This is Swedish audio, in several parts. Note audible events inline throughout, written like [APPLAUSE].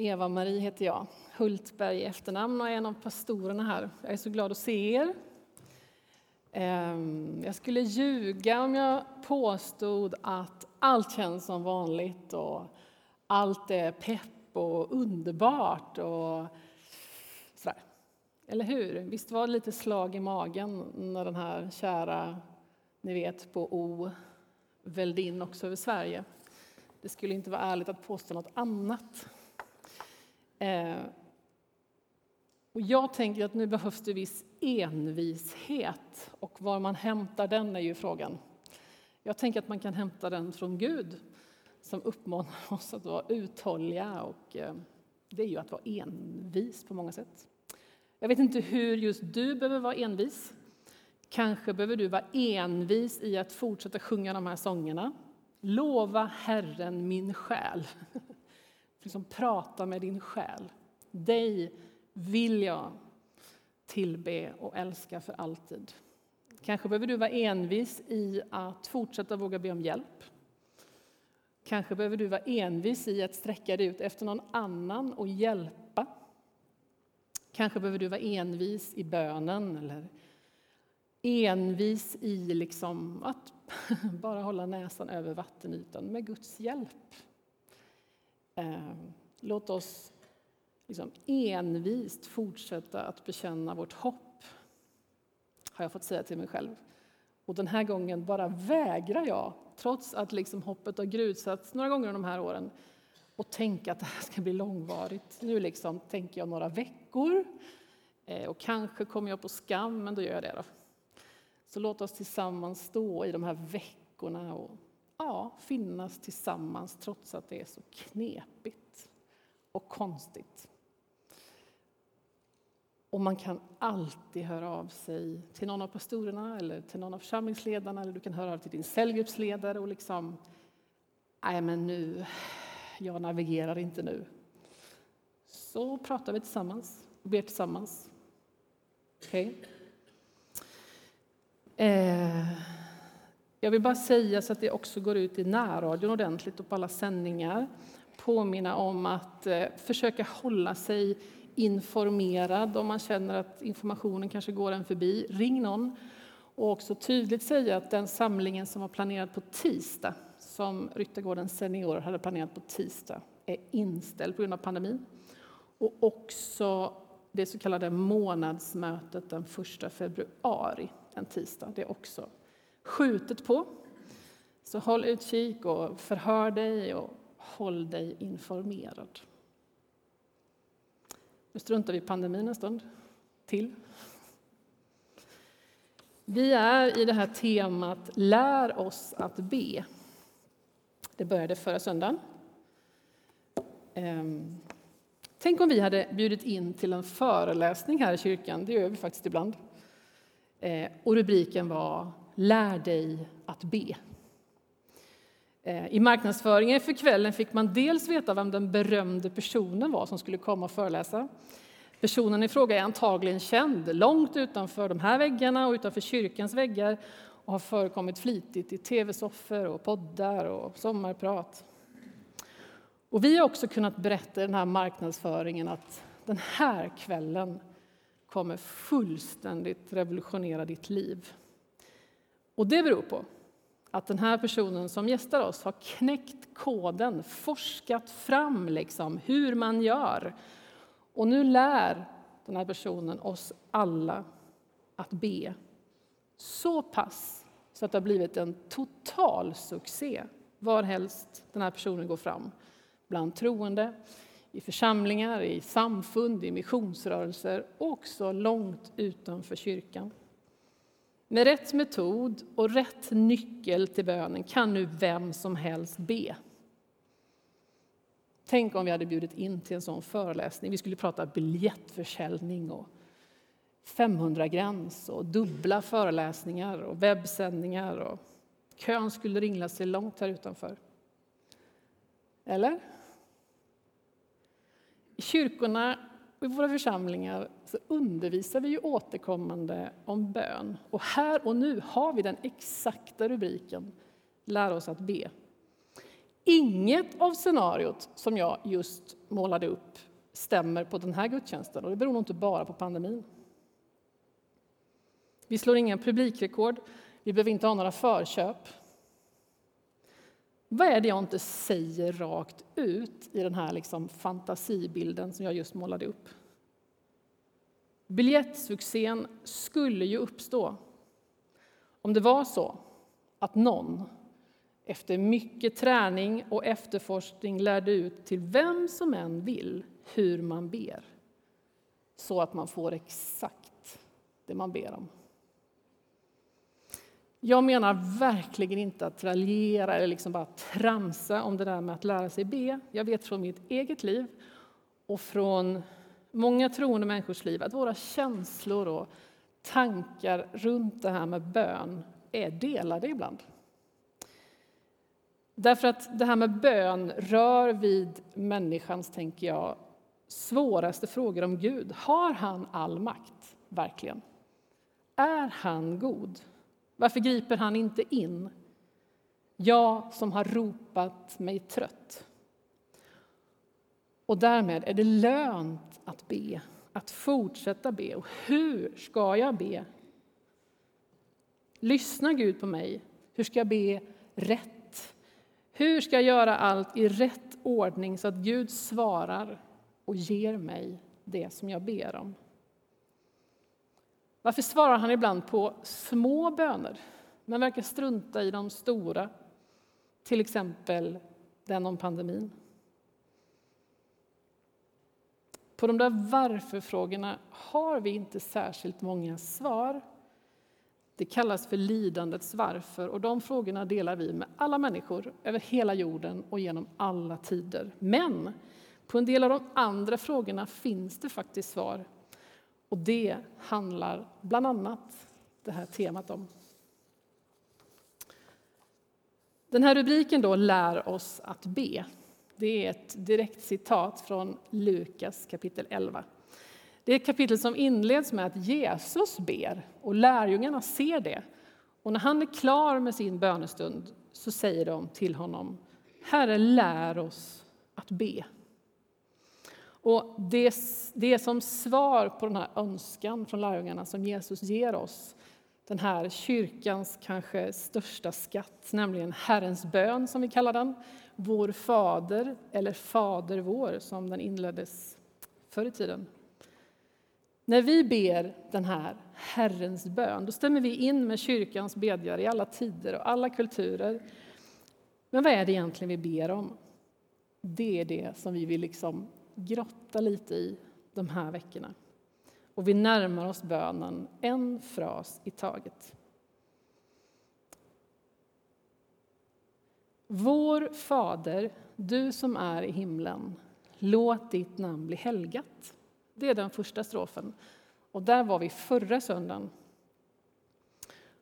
Eva-Marie heter jag, Hultberg i efternamn och är en av pastorerna här. Jag är så glad att se er. Ehm, jag skulle ljuga om jag påstod att allt känns som vanligt och allt är pepp och underbart och sådär. Eller hur? Visst var det lite slag i magen när den här kära, ni vet, på O välde in också över Sverige. Det skulle inte vara ärligt att påstå något annat. Eh, och jag tänker att nu behövs det viss envishet och var man hämtar den är ju frågan. Jag tänker att man kan hämta den från Gud som uppmanar [LAUGHS] oss att vara uthålliga och eh, det är ju att vara envis på många sätt. Jag vet inte hur just du behöver vara envis. Kanske behöver du vara envis i att fortsätta sjunga de här sångerna. Lova Herren min själ. [LAUGHS] liksom prata med din själ. Dig vill jag tillbe och älska för alltid. Kanske behöver du vara envis i att fortsätta våga be om hjälp. Kanske behöver du vara envis i att sträcka dig ut efter någon annan och hjälpa. Kanske behöver du vara envis i bönen eller envis i liksom att [LAUGHS] bara hålla näsan över vattenytan med Guds hjälp. Ehm, låt oss liksom envist fortsätta att bekänna vårt hopp, har jag fått säga till mig själv. Och den här gången bara vägrar jag, trots att liksom hoppet har grusats några gånger de här åren, och tänka att det här ska bli långvarigt. Nu liksom tänker jag några veckor, eh, och kanske kommer jag på skam, men då gör jag det. Då. Så låt oss tillsammans stå i de här veckorna och ja, finnas tillsammans trots att det är så knepigt och konstigt. Och man kan alltid höra av sig till någon av pastorerna eller till någon av församlingsledarna eller du kan höra av till din cellgruppsledare och liksom, nej men nu, jag navigerar inte nu. Så pratar vi tillsammans och ber tillsammans. Okej? Okay? Eh, jag vill bara säga så att det också går ut i närradion ordentligt och på alla sändningar påminna om att eh, försöka hålla sig informerad om man känner att informationen kanske går en förbi. Ring någon och också tydligt säga att den samlingen som var planerad på tisdag, som Ryttargården Senior hade planerat på tisdag, är inställd på grund av pandemin. Och också det så kallade månadsmötet den 1 februari, en tisdag, det är också skjutet på. Så håll utkik och förhör dig och håll dig informerad. Nu struntar vi i pandemin en stund till. Vi är i det här temat Lär oss att be. Det började förra söndagen. Ehm, tänk om vi hade bjudit in till en föreläsning här i kyrkan, det gör vi faktiskt ibland. Eh, och rubriken var Lär dig att be. Eh, I marknadsföringen för kvällen fick man dels veta vem den berömde personen var som skulle komma och föreläsa. Personen i fråga är antagligen känd långt utanför de här väggarna och utanför kyrkans väggar och har förekommit flitigt i tv-soffor och poddar och sommarprat. Och vi har också kunnat berätta i den här marknadsföringen att den här kvällen kommer fullständigt revolutionera ditt liv. Och det beror på att den här personen som gästar oss har knäckt koden, forskat fram liksom hur man gör. Och nu lär den här personen oss alla att be. Så pass så att det har blivit en total succé varhelst den här personen går fram. Bland troende, i församlingar, i samfund, i missionsrörelser och också långt utanför kyrkan. Med rätt metod och rätt nyckel till bönen kan nu vem som helst be. Tänk om vi hade bjudit in till en sån föreläsning. Vi skulle prata biljettförsäljning och 500-gräns och dubbla föreläsningar och webbsändningar. Och kön skulle ringla sig långt här utanför. Eller? I kyrkorna i våra församlingar så undervisar vi ju återkommande om bön. Och här och nu har vi den exakta rubriken Lär oss att be. inget av scenariot som jag just målade upp stämmer på den här gudstjänsten. Och det beror nog inte bara på pandemin. Vi slår inga publikrekord. Vi behöver inte ha några förköp. Vad är det jag inte säger rakt ut i den här liksom fantasibilden som jag just målade upp? Biljettsuccén skulle ju uppstå om det var så att någon efter mycket träning och efterforskning lärde ut till vem som än vill hur man ber så att man får exakt det man ber om. Jag menar verkligen inte att raljera eller liksom bara tramsa om det där med att lära sig be. Jag vet från mitt eget liv och från många troende människors liv att våra känslor och tankar runt det här med bön är delade ibland. Därför att det här med bön rör vid människans, tänker jag, svåraste frågor om Gud. Har han all makt, verkligen? Är han god? Varför griper han inte in? Jag som har ropat mig trött. Och därmed är det lönt att be, att fortsätta be. Och hur ska jag be? Lyssnar Gud på mig? Hur ska jag be rätt? Hur ska jag göra allt i rätt ordning så att Gud svarar och ger mig det som jag ber om? Varför svarar han ibland på små böner men verkar strunta i de stora? Till exempel den om pandemin. På de där varför-frågorna har vi inte särskilt många svar. Det kallas för lidandets varför och de frågorna delar vi med alla människor över hela jorden och genom alla tider. Men på en del av de andra frågorna finns det faktiskt svar och det handlar bland annat det här temat om. Den här rubriken då, Lär oss att be, det är ett direkt citat från Lukas kapitel 11. Det är ett kapitel som inleds med att Jesus ber och lärjungarna ser det. Och när han är klar med sin bönestund så säger de till honom Herre, lär oss att be. Och det, det är som svar på den här önskan från lärjungarna som Jesus ger oss den här kyrkans kanske största skatt, nämligen Herrens bön som vi kallar den. Vår Fader, eller Fader vår som den inleddes förr i tiden. När vi ber den här Herrens bön, då stämmer vi in med kyrkans bedjare i alla tider och alla kulturer. Men vad är det egentligen vi ber om? Det är det som vi vill liksom grotta lite i de här veckorna. Och vi närmar oss bönen en fras i taget. Vår Fader, du som är i himlen, låt ditt namn bli helgat. Det är den första strofen. Och där var vi förra söndagen.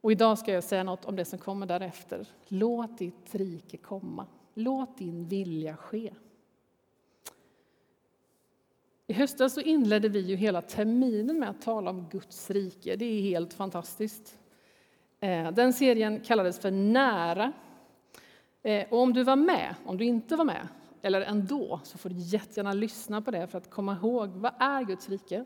Och idag ska jag säga något om det som kommer därefter. Låt ditt rike komma. Låt din vilja ske. I höstas så inledde vi ju hela terminen med att tala om Guds rike. Det är helt fantastiskt. Eh, den serien kallades för Nära. Eh, och om du var med, om du inte var med, eller ändå, så får du jättegärna lyssna på det för att komma ihåg vad är Guds rike.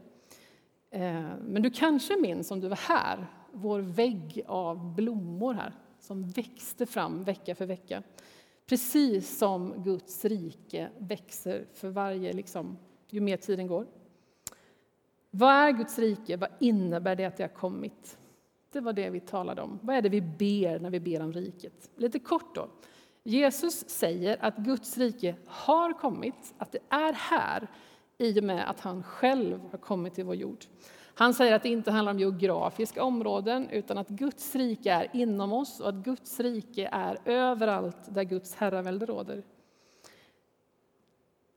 Eh, men du kanske minns, om du var här, vår vägg av blommor här som växte fram vecka för vecka. Precis som Guds rike växer för varje liksom, ju mer tiden går. Vad är Guds rike? Vad innebär det att det har kommit? Det var det vi talade om. Vad är det vi ber när vi ber om riket? Lite kort då. Jesus säger att Guds rike har kommit, att det är här i och med att han själv har kommit till vår jord. Han säger att det inte handlar om geografiska områden utan att Guds rike är inom oss och att Guds rike är överallt där Guds herravälde råder.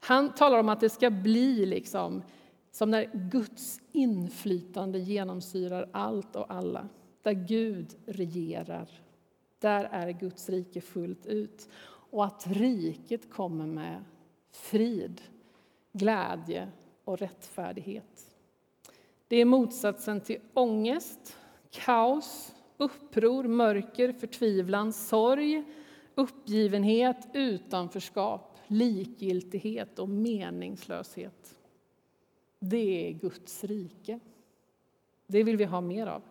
Han talar om att det ska bli liksom, som när Guds inflytande genomsyrar allt och alla. Där Gud regerar. Där är Guds rike fullt ut. Och att riket kommer med frid, glädje och rättfärdighet. Det är motsatsen till ångest, kaos, uppror, mörker, förtvivlan, sorg, uppgivenhet, utanförskap, likgiltighet och meningslöshet. Det är Guds rike. Det vill vi ha mer av.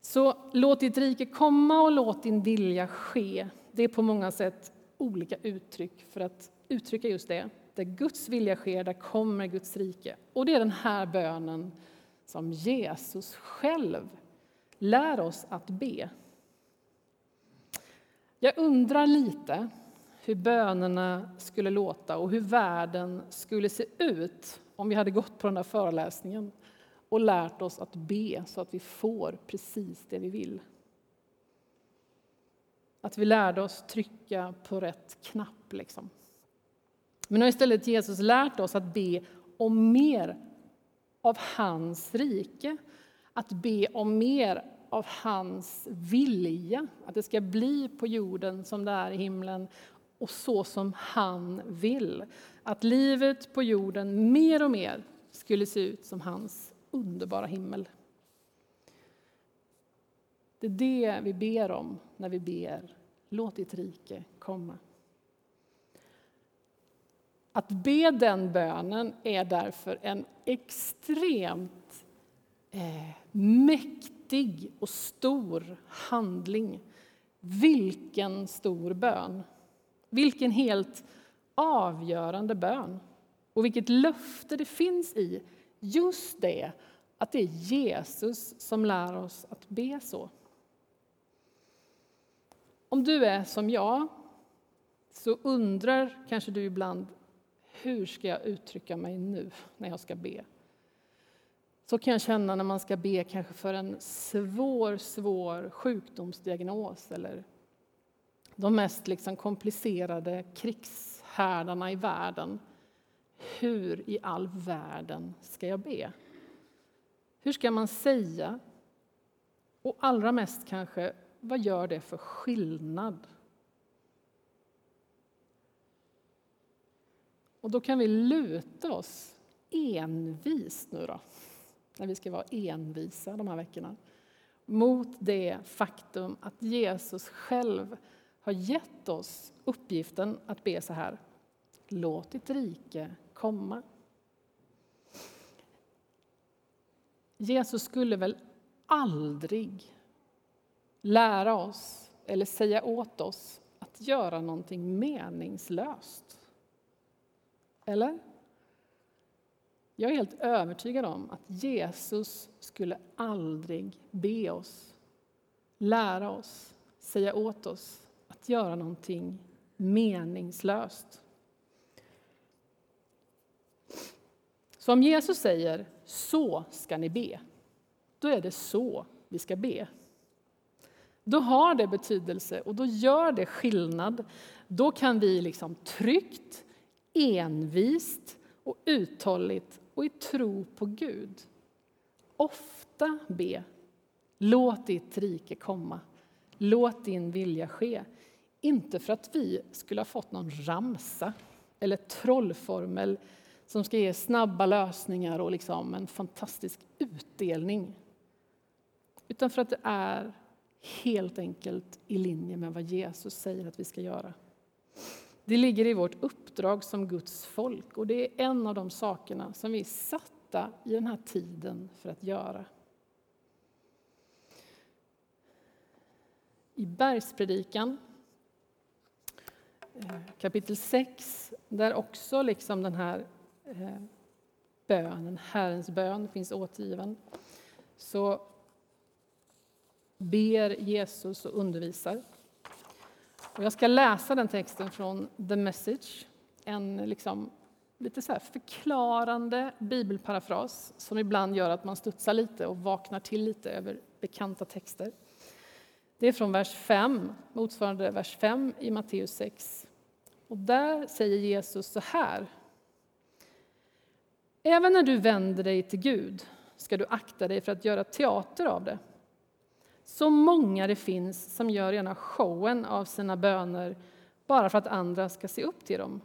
Så låt ditt rike komma och låt din vilja ske. Det är på många sätt olika uttryck för att uttrycka just det. Där Guds vilja sker, där kommer Guds rike. Och det är den här bönen som Jesus själv lär oss att be. Jag undrar lite hur bönerna skulle låta och hur världen skulle se ut om vi hade gått på den där föreläsningen och lärt oss att be så att vi får precis det vi vill. Att vi lärde oss trycka på rätt knapp. Liksom. Men nu har istället Jesus lärt oss att be om mer av hans rike. Att be om mer av hans vilja, att det ska bli på jorden som det är i himlen och så som han vill. Att livet på jorden mer och mer skulle se ut som hans underbara himmel. Det är det vi ber om när vi ber Låt ditt rike komma. Att be den bönen är därför en extremt eh, mäktig och stor handling. Vilken stor bön! Vilken helt avgörande bön! Och vilket löfte det finns i just det att det är Jesus som lär oss att be så. Om du är som jag så undrar kanske du ibland hur ska jag uttrycka mig nu när jag ska be? Så kan jag känna när man ska be kanske för en svår, svår sjukdomsdiagnos eller de mest liksom komplicerade krigshärdarna i världen. Hur i all världen ska jag be? Hur ska man säga? Och allra mest kanske, vad gör det för skillnad? Och då kan vi luta oss envist nu då, när vi ska vara envisa de här veckorna, mot det faktum att Jesus själv har gett oss uppgiften att be så här. Låt ditt rike komma. Jesus skulle väl aldrig lära oss eller säga åt oss att göra någonting meningslöst. Eller? Jag är helt övertygad om att Jesus skulle aldrig be oss, lära oss, säga åt oss att göra någonting meningslöst. Så om Jesus säger så ska ni be, då är det så vi ska be. Då har det betydelse och då gör det skillnad. Då kan vi liksom tryggt, envist och uthålligt och i tro på Gud ofta be Låt ditt rike komma. Låt din vilja ske. Inte för att vi skulle ha fått någon ramsa eller trollformel som ska ge snabba lösningar och liksom en fantastisk utdelning. Utan för att det är helt enkelt i linje med vad Jesus säger att vi ska göra. Det ligger i vårt uppdrag som Guds folk och det är en av de sakerna som vi är satta i den här tiden för att göra. I Bergspredikan kapitel 6, där också liksom den här eh, bönen, Herrens bön, finns återgiven, så ber Jesus och undervisar. Och jag ska läsa den texten från The Message, en liksom lite så förklarande bibelparafras som ibland gör att man studsar lite och vaknar till lite över bekanta texter. Det är från vers 5, motsvarande vers 5 i Matteus 6. Och där säger Jesus så här. Även när du vänder dig till Gud ska du akta dig för att göra teater av det. Så många det finns som gör rena showen av sina böner bara för att andra ska se upp till dem.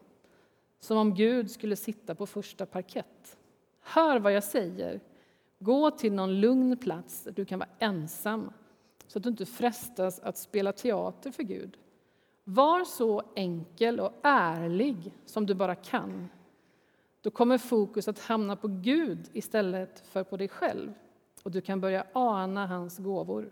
Som om Gud skulle sitta på första parkett. Hör vad jag säger. Gå till någon lugn plats där du kan vara ensam så att du inte frestas att spela teater för Gud. Var så enkel och ärlig som du bara kan. Då kommer fokus att hamna på Gud istället för på dig själv och du kan börja ana hans gåvor.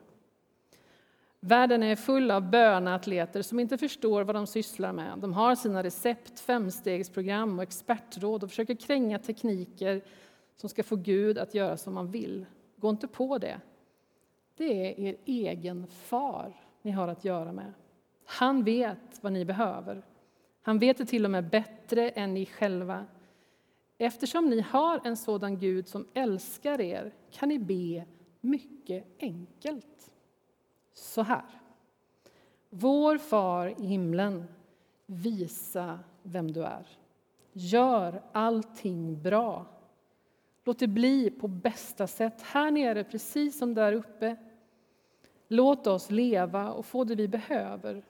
Världen är full av böneatleter som inte förstår vad de sysslar med. De har sina recept, femstegsprogram och expertråd och försöker kränga tekniker som ska få Gud att göra som man vill. Gå inte på det. Det är er egen far ni har att göra med. Han vet vad ni behöver. Han vet det till och med bättre än ni själva. Eftersom ni har en sådan Gud som älskar er kan ni be mycket enkelt. Så här. Vår far i himlen, visa vem du är. Gör allting bra. Låt det bli på bästa sätt här nere precis som där uppe. Låt oss leva och få det vi behöver.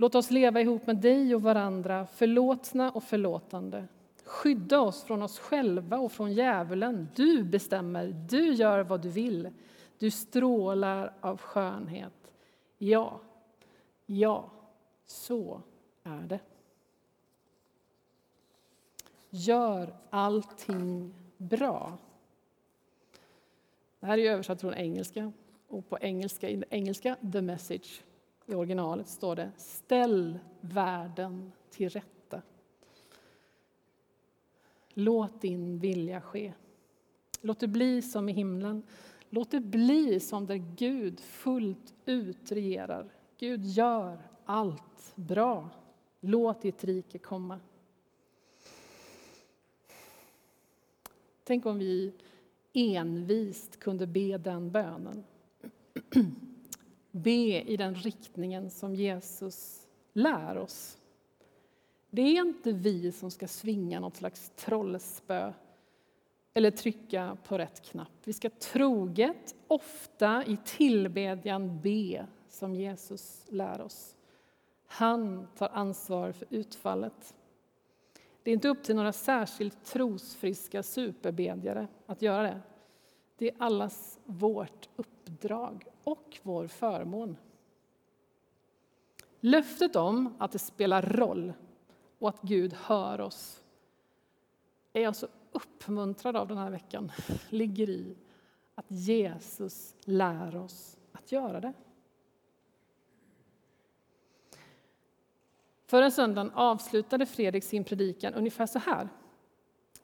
Låt oss leva ihop med dig och varandra, förlåtna och förlåtande. Skydda oss från oss själva och från djävulen. Du bestämmer, du gör vad du vill. Du strålar av skönhet. Ja, ja, så är det. Gör allting bra. Det här är översatt från engelska. Och på engelska, engelska, the message, i originalet står det Ställ världen till rätta. Låt din vilja ske. Låt det bli som i himlen. Låt det bli som där Gud fullt ut regerar. Gud gör allt bra. Låt ditt rike komma. Tänk om vi envist kunde be den bönen. [CLEARS THROAT] Be i den riktningen som Jesus lär oss. Det är inte vi som ska svinga något slags trollspö eller trycka på rätt knapp. Vi ska troget, ofta i tillbedjan be som Jesus lär oss. Han tar ansvar för utfallet. Det är inte upp till några särskilt trosfriska superbedjare att göra det. Det är allas vårt uppdrag och vår förmån. Löftet om att det spelar roll och att Gud hör oss är jag så uppmuntrad av den här veckan, ligger i att Jesus lär oss att göra det. Förra söndagen avslutade Fredrik sin predikan ungefär så här.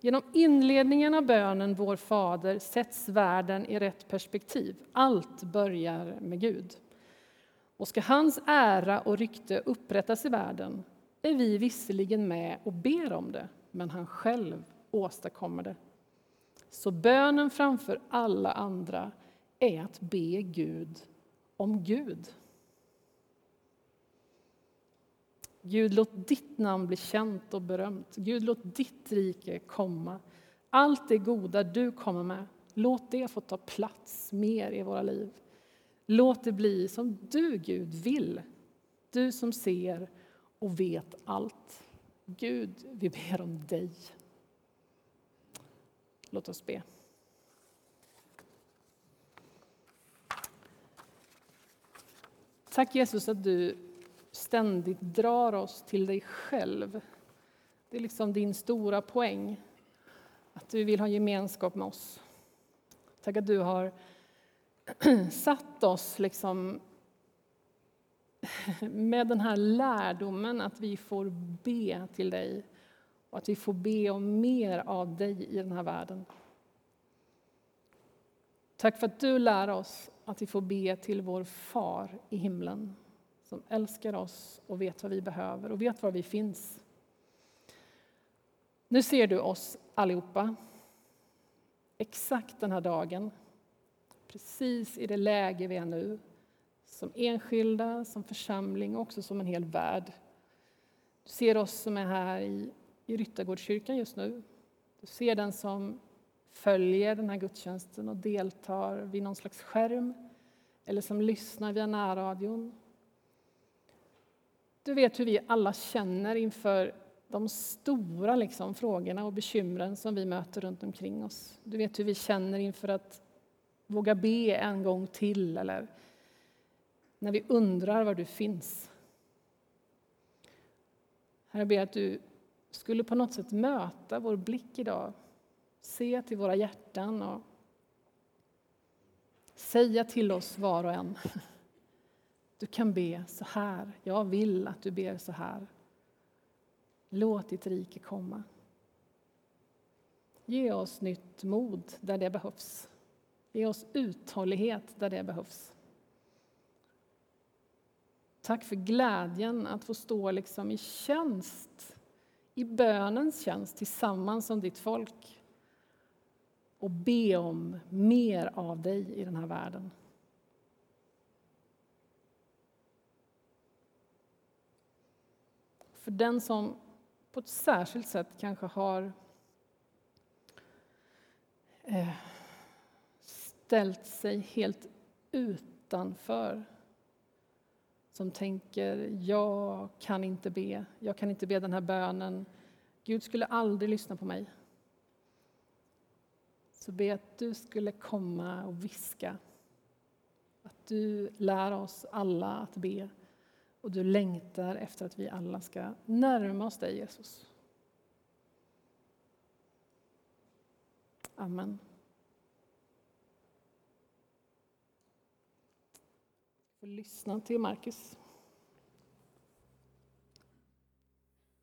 Genom inledningen av bönen Vår Fader sätts världen i rätt perspektiv. Allt börjar med Gud. Och ska hans ära och rykte upprättas i världen är vi visserligen med och ber om det, men han själv åstadkommer det. Så bönen framför alla andra är att be Gud om Gud. Gud, låt ditt namn bli känt och berömt. Gud, låt ditt rike komma. Allt det goda du kommer med, låt det få ta plats mer i våra liv. Låt det bli som du, Gud, vill. Du som ser och vet allt. Gud, vi ber om dig. Låt oss be. Tack Jesus att du ständigt drar oss till dig själv. Det är liksom din stora poäng, att du vill ha gemenskap med oss. Tack att du har [CLEARS THROAT] satt oss liksom [LAUGHS] med den här lärdomen att vi får be till dig och att vi får be om mer av dig i den här världen. Tack för att du lär oss att vi får be till vår far i himlen som älskar oss och vet vad vi behöver och vet var vi finns. Nu ser du oss allihopa, exakt den här dagen, precis i det läge vi är nu, som enskilda, som församling och också som en hel värld. Du ser oss som är här i, i Ryttargårdskyrkan just nu. Du ser den som följer den här gudstjänsten och deltar vid någon slags skärm eller som lyssnar via närradion du vet hur vi alla känner inför de stora liksom, frågorna och bekymren som vi möter runt omkring oss. Du vet hur vi känner inför att våga be en gång till eller när vi undrar var du finns. Herre, jag ber att du skulle på något sätt möta vår blick idag. Se till våra hjärtan och säga till oss var och en. Du kan be så här. Jag vill att du ber så här. Låt ditt rike komma. Ge oss nytt mod där det behövs. Ge oss uthållighet där det behövs. Tack för glädjen att få stå liksom i tjänst, i bönens tjänst tillsammans som ditt folk och be om mer av dig i den här världen. För den som på ett särskilt sätt kanske har eh, ställt sig helt utanför som tänker jag kan inte be, jag kan inte be den här bönen. Gud skulle aldrig lyssna på mig. Så be att du skulle komma och viska. Att du lär oss alla att be och du längtar efter att vi alla ska närma oss dig, Jesus. Amen. lyssna till Markus.